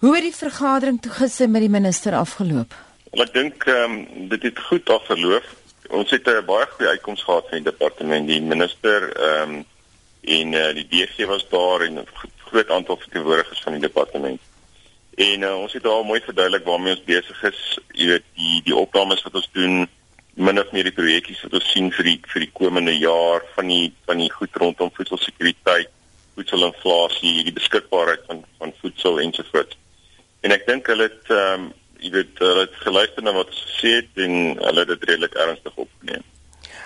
Hoe het die vergadering toe gister met die minister afgeloop? Well, ek dink ehm um, dit het goed afgeloop. Ons het 'n baie goeie uitkoms gehad van die departement. Die minister ehm um, en uh, die DG was daar en 'n groot aantal verteenwoordigers van die departement. En uh, ons het al mooi verduidelik waarmee ons besig is. Jy weet die die opnames wat ons doen min of meer die projekkies wat ons sien vir die vir die komende jaar van die van die goed rondom voedselsekuriteit, voedselinflasie, die beskikbaarheid van van voedsel ensovoorts. En ek dink hulle het ehm um, jy weet hulle het geluister na wat gesê het en hulle het dit redelik ernstig opgeneem.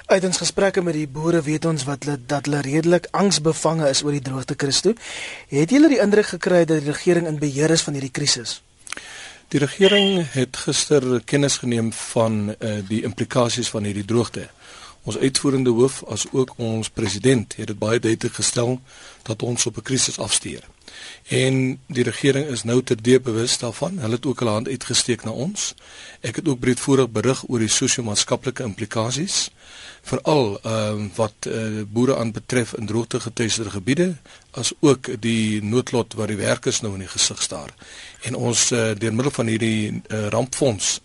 Uit ons gesprekke met die boere weet ons wat hulle dat hulle redelik angsbevange is oor die droogte Christo. Het julle die indruk gekry dat die regering in beheer is van hierdie krisis? Die regering het gister kennis geneem van uh, die implikasies van hierdie droogte. Ons uitvoerende hoof as ook ons president het dit baie duidelik gestel dat ons op 'n krisis afstuur en die regering is nou ter deep bewus daarvan. Hulle het ook hulle hand uitgesteek na ons. Ek het ook breedvoerig berig oor die sosio-maatskaplike implikasies veral ehm uh, wat uh, boere aanbetref in droogtegetuieerde gebiede as ook die noodlot wat die werkers nou in die gesig staar. En ons uh, deur middel van hierdie uh, rampfonds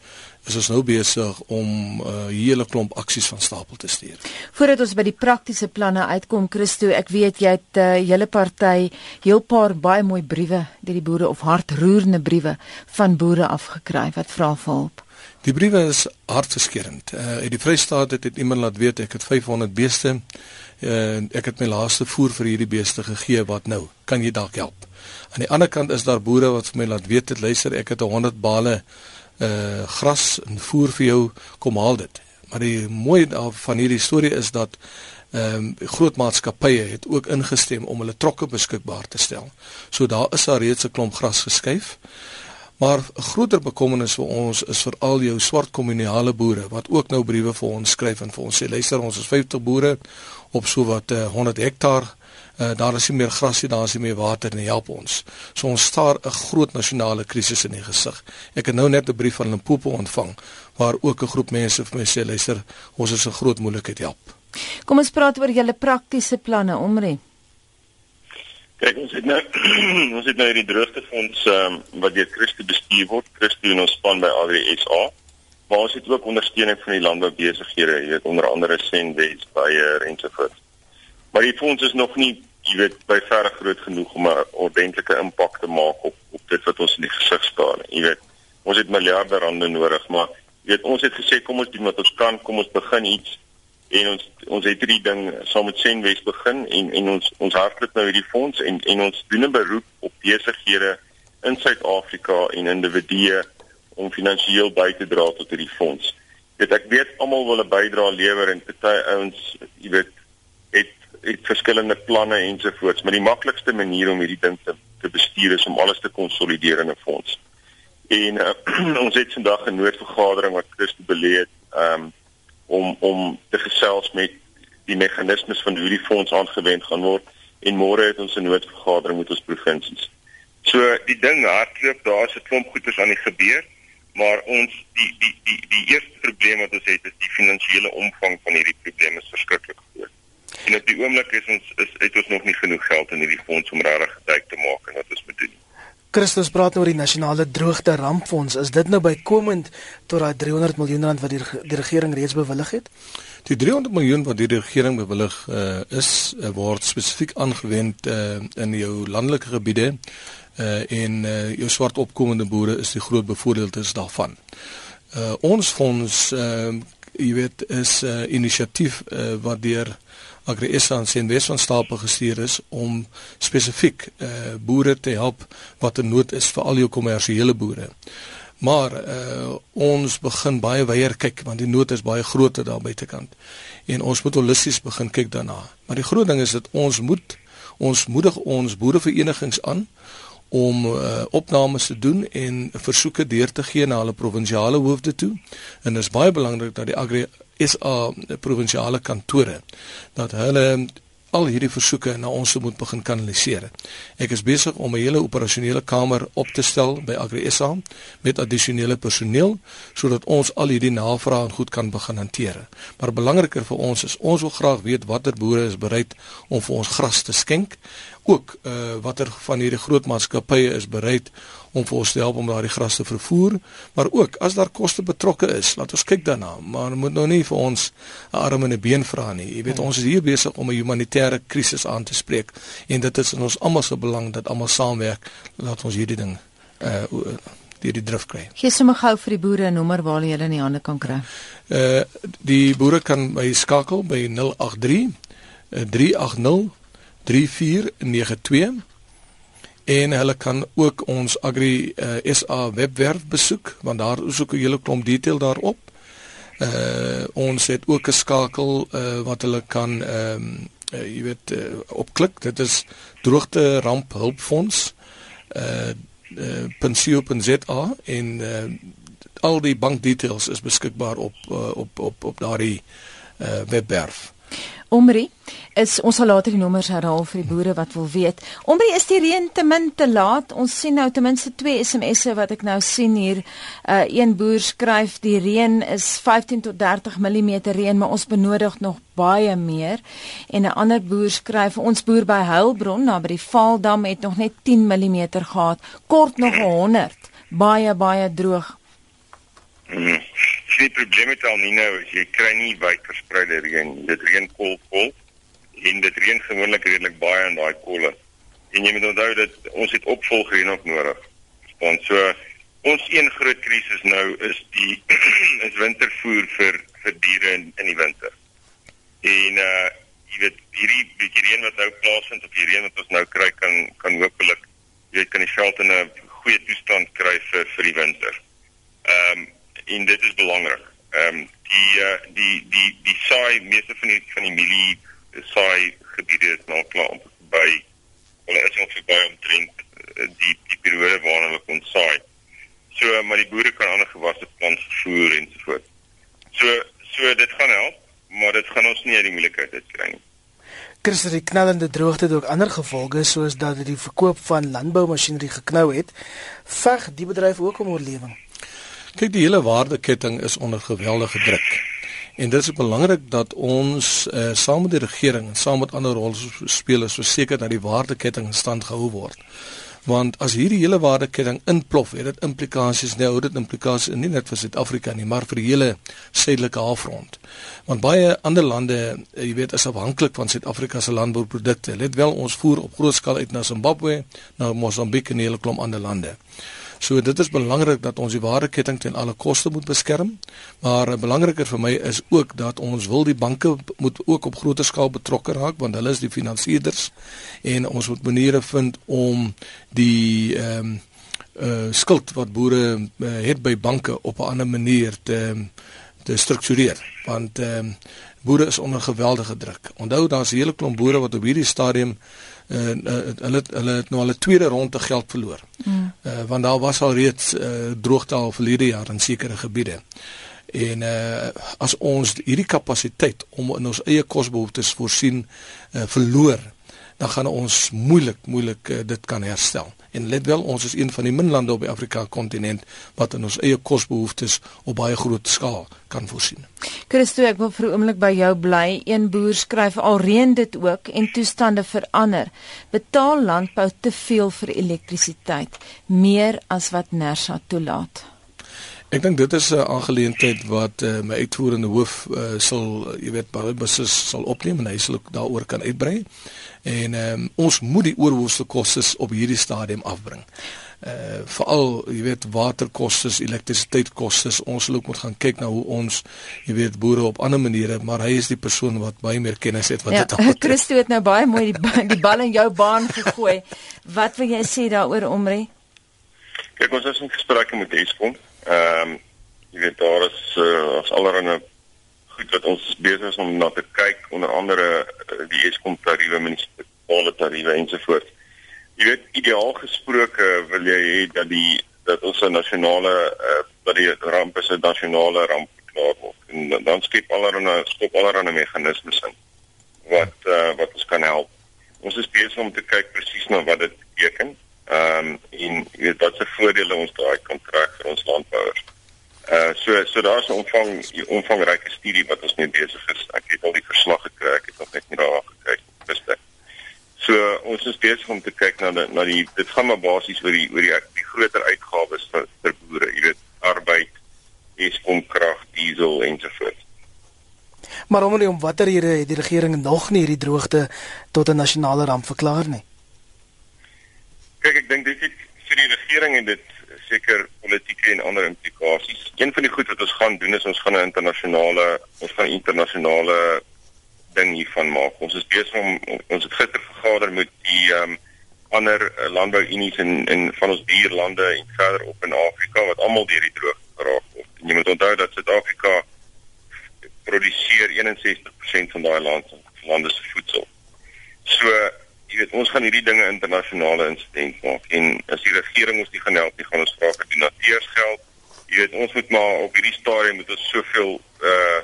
is ons nou besig om 'n uh, hele klomp aksies van stapel te stuur. Voordat ons by die praktiese planne uitkom, Christo, ek weet jy het 'n uh, hele party, heel paar baie mooi briewe deur die boere of hartroerende briewe van boere afgekry wat vra vir hulp. Die briewe is hartverskeurende. Uh, uit die Vrystaat het dit iemand laat weet ek het 500 beeste en uh, ek het my laaste voer vir hierdie beeste gegee, wat nou? Kan jy dalk help? Aan die ander kant is daar boere wat vir my laat weet het luister, ek het 100 bale uh gras en voer vir jou kom haal dit. Maar die mooi van hierdie storie is dat ehm um, groot maatskappye het ook ingestem om hulle trokke beskikbaar te stel. So daar is daar reeds 'n klomp gras geskuif. Maar 'n groter bekommernis vir ons is vir al jou swart kommunale boere wat ook nou briewe vir ons skryf en vir ons sê luister ons is 50 boere op so wat uh, 100 hektaar uh, daar is nie meer gras nie, daar is nie meer water nie, help ons. So ons staar 'n groot nasionale krisis in die gesig. Ek het nou net 'n brief van Limpopo ontvang waar ook 'n groep mense vir my sê, luister, ons is 'n groot moeilikheid, help. Kom ons praat oor julle praktiese planne, Omri. Kyk, ons het nou ons het nou hierdie droogtefonds ehm um, wat deur Christo bestuur word, Christo en ons span by Agri SA. Maar ons het ook ondersteuning van die landboubesighede, jy weet onder andere Senwes, Bayer ensovoorts. Maar die fonds is nog nie jy weet by verre groot genoeg om 'n ordentlike impak te maak op op dit wat ons in die gesig staar. Jy weet, ons het miljarde rande nodig, maar jy weet ons het gesê kom ons doen wat ons kan, kom ons begin iets en ons ons het hierdie ding saam met Senwes begin en en ons ons hardloop nou hierdie fonds en en ons doen 'n beroep op besighede in Suid-Afrika en individue om finansiëel by te dra tot hierdie fonds. Dit ek weet almal wil 'n bydrae lewer en party ouens, jy weet, het het verskillende planne ensovoorts, maar die maklikste manier om hierdie ding te te bestuur is om alles te konsolideer in 'n fonds. En uh, ons het vandag 'n noodvergadering wat Christo belê het um, om om te gesels met die meganismes van hoe die fonds aangewend gaan word en môre het ons 'n noodvergadering met ons provinsies. So die ding hardloop, daar's 'n klomp goeders aan die gebeur, maar ons die die die die eerste probleem wat ons het is die finansiële omvang van hierdie probleem is verskriklik groot. En op die oomblik is ons is het ons nog nie genoeg geld in hierdie fonds om regtig geduik te maak en wat ons moet doen. Christus praat oor die nasionale droogte rampfonds. Is dit nou bykomend tot daai 300 miljoen rand wat die, die regering reeds bewillig het? Die 300 miljoen wat die regering bewillig uh, is, uh, word spesifiek aangewend uh, in jou landelike gebiede uh, en uh, jou swart opkomende boere is die groot bevoordeeldes daarvan. Uh, ons fonds uh, jy weet is 'n uh, inisiatief uh, wat deur Agriesa en Senwes van Stapel gestuur is om spesifiek uh, boere te help wat in nood is vir al jou kommersiële boere. Maar uh, ons begin baie weier kyk want die nood is baie groter daar buitekant. En ons moet holisties begin kyk daarna. Maar die groot ding is dat ons moet ons moedig ons boereverenigings aan om uh, opnames te doen en versoeke deur te gee na hulle provinsiale hoofde toe. En dit is baie belangrik dat die Agri SA provinsiale kantore dat hulle al hierdie versoeke na ons moet begin kanaliseer. Ek is besig om 'n hele operasionele kamer op te stel by Agri SA met addisionele personeel sodat ons al hierdie navrae goed kan begin hanteer. Maar belangriker vir ons is ons wil graag weet watter boere is bereid om vir ons gras te skenk ook uh, watter van hierdie groot maatskappye is bereid om vir ons te help om daardie gras te vervoer, maar ook as daar koste betrokke is, laat ons kyk daarna, maar moet nou nie vir ons 'n arm en 'n been vra nie. Jy weet hmm. ons is hier besig om 'n humanitêre krisis aan te spreek en dit is in ons almal se belang dat almal saamwerk laat ons hierdie ding uh die die drif kry. Gee sommer gou vir die boere 'n nommer waar hulle in die hande kan kry. Uh die boere kan by skakel by 083 380 3492 en hulle kan ook ons Agri uh, SA webwerf besoek want daar is ook 'n hele klomp detail daarop. Uh ons het ook 'n skakel uh, wat hulle kan ehm um, uh, jy weet uh, opklik. Dit is droogte ramp hulpfonds. Uh uh pensio.za en uh al die bankdetails is beskikbaar op uh, op op op daardie uh webwerf. Omri, is ons sal later die nommers herhaal vir die boere wat wil weet. Omri, is die reën te min te laat? Ons sien nou ten minste twee SMS'e wat ek nou sien hier. Uh een boer skryf die reën is 15 tot 30 mm reën, maar ons benodig nog baie meer. En 'n ander boer skryf ons boer by Heilbron na by die Vaaldam het nog net 10 mm gehad, kort nog 100. Baie baie droog. Mm die probleem met El Niño is jy kry nie wyd verspreide reën. Dit reën kol kol en dit reën gewoonlik redelik baie in daai kolle. En jy moet onthou dat ons het opvolgreën ook nodig. Want so ons een groot krisis nou is die is wintervoer vir vir diere in in die winter. En uh jy weet hierdie bietjie reën wat nou plaasvind of die reën wat ons nou kry kan kan hopelik jy kan die veld in 'n goeie toestand kry vir vir die winter. Ehm um, en dit is belangrik. Ehm um, die uh, die die die saai meeste van die van die mielie saai gebiede is nou klaar om by hulle is nog verby om drink uh, die die periode waarna hulle kon saai. So maar die boere kan ander gewasse plant voer en so voort. So so dit gaan help, maar dit gaan ons nie uit die moeilikheid uit kry nie. Christus die knallende droogte het ook ander gevolge soos dat die verkoop van landboumasjinerie geknou het. Veg die bedryf ook om oorlewing. Kyk, die hele waardeketting is onder geweldige druk. En dit is belangrik dat ons uh, saam met die regering en saam met ander rolspelers verseker dat die waardeketting in stand gehou word. Want as hierdie hele waardeketting inplof, het dit implikasies, nou dit implikasies nie net vir Suid-Afrika nie, maar vir die hele suidelike halfrond. Want baie ander lande, eh, jy weet, is afhanklik van Suid-Afrika se landbouprodukte. Let wel, ons voer op groot skaal uit na Zimbabwe, na Mosambiek en 'n hele klomp ander lande. So dit is belangrik dat ons die waardeketting ten alle koste moet beskerm, maar belangriker vir my is ook dat ons wil die banke moet ook op groter skaal betrokke raak want hulle is die finansierders en ons moet maniere vind om die ehm um, uh skuld wat boere uh, het by banke op 'n ander manier te te struktureer want ehm um, boere is onder geweldige druk. Onthou daar's 'n hele klomp boere wat op hierdie stadium uh, uh, hulle hulle het nou al 'n tweede ronde geld verloor. Mm. Uh, want daar was al reeds uh, droogte al verlede jaar in sekere gebiede. En uh, as ons hierdie kapasiteit om in ons eie kosbehoeftes voorsien uh, verloor, dan gaan ons moeilik moeilik uh, dit kan herstel. En let wel, ons is een van die min lande op die Afrika kontinent wat in ons eie kosbehoeftes op baie groot skaal kan voorsien. Christo, ek wil vir 'n oomblik by jou bly. Een boer skryf al reën dit ook en toestande verander. Betaal landbou te veel vir elektrisiteit, meer as wat Nersa toelaat. Ek dink dit is 'n aangeleentheid wat uh, my uitvoerende hoof uh, sal, jy weet, baie beslis sal opneem en hy sal ook daaroor kan uitbrei en um, ons moet die oorhoofse kostes op hierdie stadium afbring. Uh veral jy weet waterkostes, elektrisiteitskostes, ons loop moet gaan kyk na hoe ons jy weet boere op ander maniere, maar hy is die persoon wat baie meer kennis het wat ja, dit betref. Christo het nou baie mooi die die bal in jou baan gegooi. Wat wil jy sê daaroor Omri? Kyk ons is in gesprekke met Eskom. Ehm um, jy weet daar is uh, as allerhande goed wat ons besig is om na te kyk onder andere uh, die Eskom tariewe, munisipale tariewe ensovoorts. Jy weet ideaal gesproke wil jy hê dat die dat ons 'n nasionale uh, dat die ramp is 'n nasionale ramp klaar word. En dan skep allerlei skop allerlei meganismes in wat uh, wat ons kan help. Ons is besig om te kyk presies na wat dit beteken. Ehm um, en jy weet wat se voordele ons daai kan trek vir ons landbouers. Uh so so daar's 'n omvang omvangryke studie wat ons mee besig is. Ek het al die verslag gekry, ek het nog net nie daar gekyk gister. So ons is besig om te kyk na die, na die dit gaan maar basies oor die oor die, die groter uitgawes vir vir boere, jy weet, arbeid, Eskom krag, diesel ensovoorts. Maar om om watter rede het die regering nog nie hierdie droogte tot 'n nasionale ramp verklaar nie? Kyk, ek dink dit vir die regering en dit seker politieke en ander implikasies. Een van die goed wat ons gaan doen is ons gaan 'n internasionale ons gaan internasionale ding hiervan maak. Ons is besig om ons het gister vergader met die ehm um, ander uh, landbouunies in in van ons buurlande en verder op in Afrika wat almal deur die droogte geraak word. En jy moet onthou dat Suid-Afrika produseer 61% van daai land se lande se voedsel. So, jy weet, ons gaan hierdie dinge internasionale insident maak en as die regering ons nie gaan help nie, gaan ons vra vir donateursgeld. Jy weet, ons moet maar op hierdie stadium moet ons soveel uh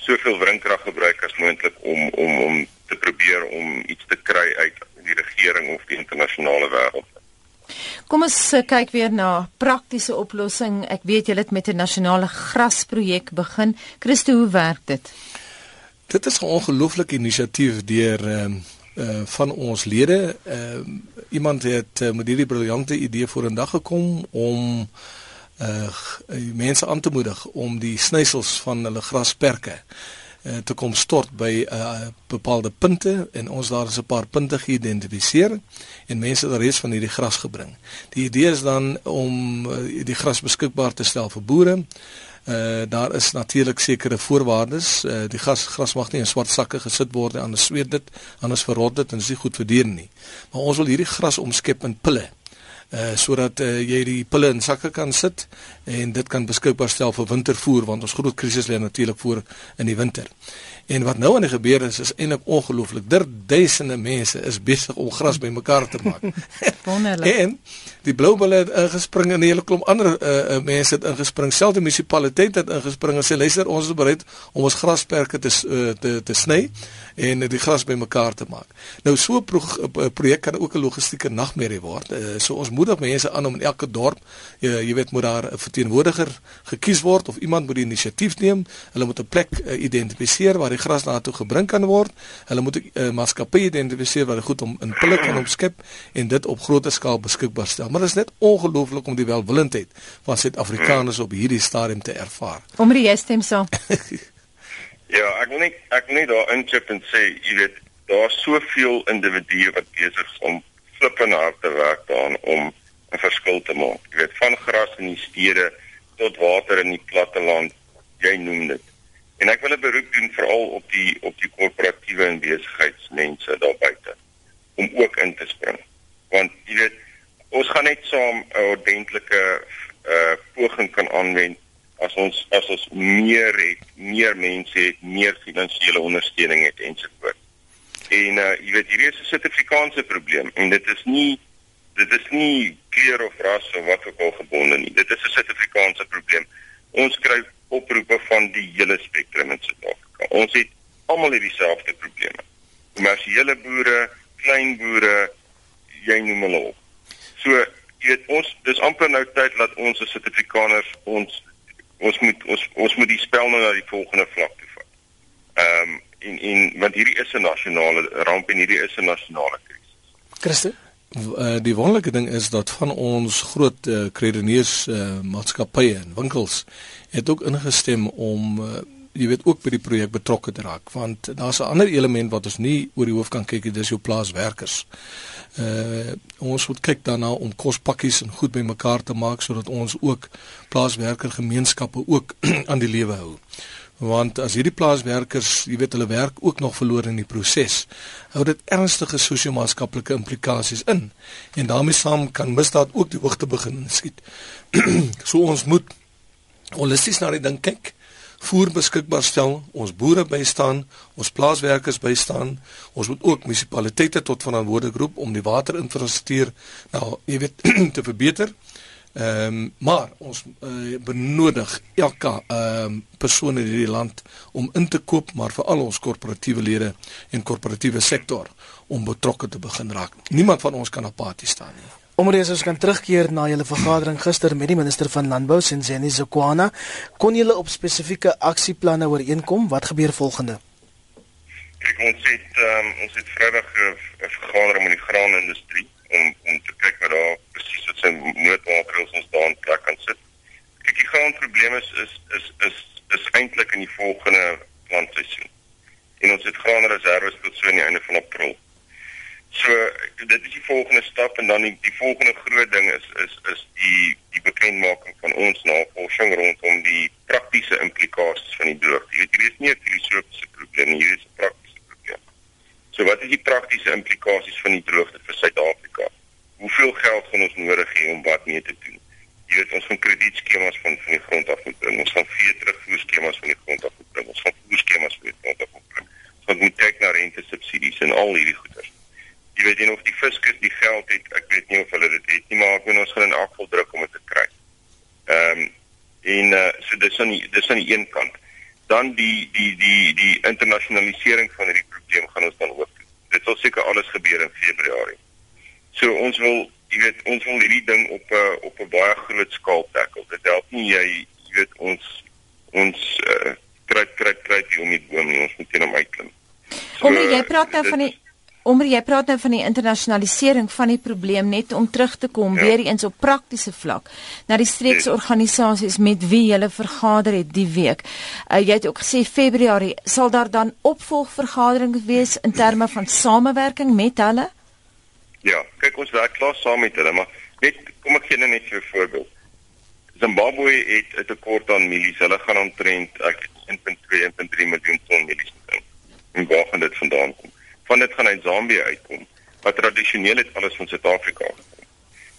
soveel wrinkrag gebruik as moontlik om om om te probeer om iets te kry uit die regering of die internasionale wêreld. Kom ons uh, kyk weer na praktiese oplossing. Ek weet julle het met 'n nasionale grasprojek begin. Christo, hoe werk dit? Dit is 'n ongelooflike inisiatief deur ehm uh, uh van ons lede. Ehm uh, iemand het uh, met hierdie briljante idee vorendag gekom om uh mense aan te moedig om die snysels van hulle grasperke uh, te kom stort by uh, bepaalde punte en ons daar is 'n paar punte geïdentifiseer en mense het reeds van hierdie gras gebring. Die idee is dan om uh, die gras beskikbaar te stel vir boere. Uh, daar is natuurlik sekere voorwaardes. Uh, die gas gras mag nie in swart sakke gesit word nie, anders sweet dit, anders verrot dit en is nie goed vir diere nie. Maar ons wil hierdie gras omskep in pille uh sodat uh, jy die pille in sakke kan sit en dit kan beskikbaar stel vir wintervoer want ons groot krisis lê natuurlik voor in die winter. En wat nou aan die gebeur is is eintlik ongelooflik. Der duisende mense is besig om gras bymekaar te maak. Wonderlik. en die Bloubulle het ingespring en 'n hele klomp ander uh, uh, mense het ingespring. Selfs die munisipaliteit het ingespring en sê luister, ons is bereid om ons grasperke te uh, te te sny en die gras bymekaar te maak. Nou so 'n pro projek kan ook 'n logistieke nagmerrie word. Uh, so ons moedig mense aan om in elke dorp, jy, jy weet, moet daar 'n verteenwoordiger gekies word of iemand moet die inisiatief neem. Hulle moet 'n plek uh, identifiseer waar die gras daartoe gebring kan word. Hulle moet 'n uh, maatskappy identifiseer wat goed om in pille kan omskep en dit op groter skaal beskikbaar stel. Maar dit is net ongelooflik om die welwillendheid van Suid-Afrikaners op hierdie stadium te ervaar. Omre jy stem saam. Ja, ek wil net ek wil net daar inchip en sê, jy weet, daar's soveel individue wat besig is om flippend hard te werk daaraan om 'n verskil te maak. Jy weet, van gras in die stede tot water in die platteland, jy noem dit. En ek wil 'n beroep doen veral op die op die korporatiewe en besigheidsmense daar buite om ook in te spring. Want jy weet, ons gaan net saam 'n ordentlike uh poging kan aanwend as ons as ons meer het, meer mense het, meer finansiële ondersteuning het ensovoorts. En uh jy weet hierdie is 'n Suid-Afrikaanse probleem en dit is nie dit is nie kleur of ras of wat ook al gebonde nie. Dit is 'n Suid-Afrikaanse probleem. Ons kry oproepe van die hele spektrum in Suid-Afrika. Ons het almal hierdie selfde probleme. Kommersiële boere, klein boere, jy noem hulle op. So, jy weet ons dis amper nou tyd dat ons as Suid-Afrikaners ons ons moet ons ons moet die spel nou na die volgende vlak toe vat. Ehm um, en en want hierdie is 'n nasionale ramp en hierdie is 'n nasionale krisis. Christen Uh, die wonderlike ding is dat van ons groot uh, krediteurs uh, maatskappye en winkels het ook ingestem om uh, jy weet ook by die projek betrokke te raak want daar's 'n ander element wat ons nie oor die hoof kan kyk dis jou plaaswerkers. Uh ons moet kyk daarna om kospakkies en goed bymekaar te maak sodat ons ook plaaswerker gemeenskappe ook aan die lewe hou want as hierdie plaaswerkers, jy weet hulle werk ook nog verloor in die proses, hou dit ernstige sosio-maatskaplike implikasies in en daarmee saam kan misdaad ook die hoogte begin skiet. so ons moet holisties na die ding kyk, voer beskikbaar stel, ons boere bystaan, ons plaaswerkers bystaan, ons moet ook munisipaliteite tot verantwoordelik roep om die waterinfrastruktuur nou, jy weet te verbeter. Ehm um, maar ons uh, benodig elke ehm um, persoon in hierdie land om in te koop, maar vir al ons korporatiewe lede en korporatiewe sektor om betrokke te begin raak. Niemand van ons kan apaties staan nie. Omreis ons kan terugkeer na julle vergadering gister met die minister van landbou Senzeni Zokwana. Kon julle op spesifieke aksieplanne ooreenkom? Wat gebeur volgende? Kyk, ons het um, ons het Vrydag 'n vergadering met die graanindustrie om om te kyk wat daar presies wat sy noodmaatreëls ons daar in plek kan sit. Kyk, die grondprobleem is is is is is eintlik in die volgende plantseisoen. En ons het graanreserves tot so aan die einde van April. So dit is die volgende stap en dan die, die volgende groot ding is is is die die bekendmaking van ons navorsing rondom die praktiese implikasies van die droogte. Jy weet hier is nie 'n filosofiese probleem nie, hier is 'n probleem. So wat is die praktiese implikasies van die droogte vir Suid-Afrika? Hoeveel geld gaan ons nodig hê om wat mee te doen? Jy weet ons gaan kredietskemas van van die grond af moet bring. Ons gaan vee terugvoer skemas van die grond af moet bring. Ons gaan voer skemas van die grond af moet bring. Ons moet kyk na rente subsidies en al hierdie goeders jy weet nie of die fiskus die geld het ek weet nie of hulle dit het nie maar ek weet ons gaan in elk geval druk om dit te kry. Ehm um, en uh, so dis aan die dis aan die een kant. Dan die die die die internasionalisering van hierdie probleem gaan ons dan ook. Sal seker alles gebeur in Februarie. So ons wil jy weet ons wil hierdie ding op 'n uh, op 'n baie groot skaal tackle. Dit help nie jy jy weet ons ons uh, kry kry kry die om die boom nie ons moet teen hom uitklim. So, Om jy praat nou van die Omdat jy praat nou van die internasionalisering van die probleem net om terug te kom ja. weer eens op praktiese vlak na die streekse organisasies met wie jy vergader het die week. Uh, jy het ook gesê Februarie sal daar dan opvolgvergaderings wees in terme van samewerking met hulle? Ja, kyk ons werk klaar saam met hulle, maar net kom ek gee nou net vir 'n voorbeeld. Zimbabwe het 'n tekort aan mielies. Hulle gaan omtrent 1.2 1.3 miljoen ton mielies kry. En waar gaan dit vandaan kom? Van dit gaan uit Zambië uitkom wat tradisioneel het alles van Suid-Afrika gekom.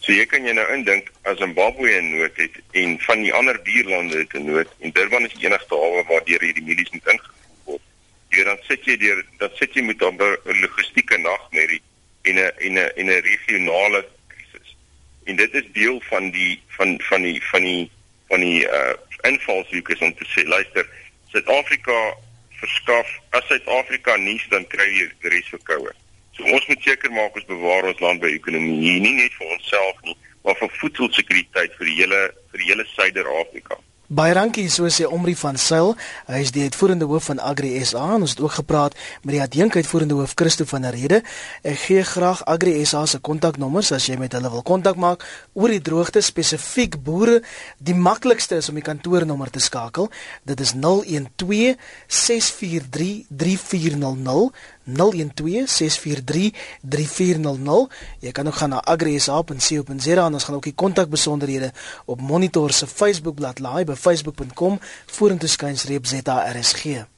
So jy kan jy nou indink as Zimbabwe 'n nood het en van die ander buurlande het 'n nood en Durban is die enigste hawe waar deur hierdie milies moet ingevoer word. Jy dan sit jy deur dan sit jy met 'n logistieke nagmerrie en 'n en 'n en 'n regionale krisis. En dit is deel van die van van die van die van die uh invalshoek is om te sê luister Suid-Afrika verskaf as Suid-Afrika nuus dan kry jy die res verkoue. So ons moet seker maak ons bewaar ons landbouekonomie nie net vir onsself nie, maar vir voedselsekuriteit vir die hele vir die hele Suider-Afrika. Baie dankie so sê Omri van Sail. Hy is die uitvoerende hoof van Agri SA en ons het ook gepraat met die adjunkuitvoerende hoof Christo van der Rede. Ek gee graag Agri SA se kontaknommers as jy met hulle wil kontak maak oor die droogte spesifiek boere. Die maklikste is om die kantoornommer te skakel. Dit is 012 643 3400 0126433400. Jy kan ook gaan na agrisa.co.za en ons gaan ook die kontakbesonderhede op Monitor se Facebookblad laai by facebook.com vorentoe skuinsreep ZARSG.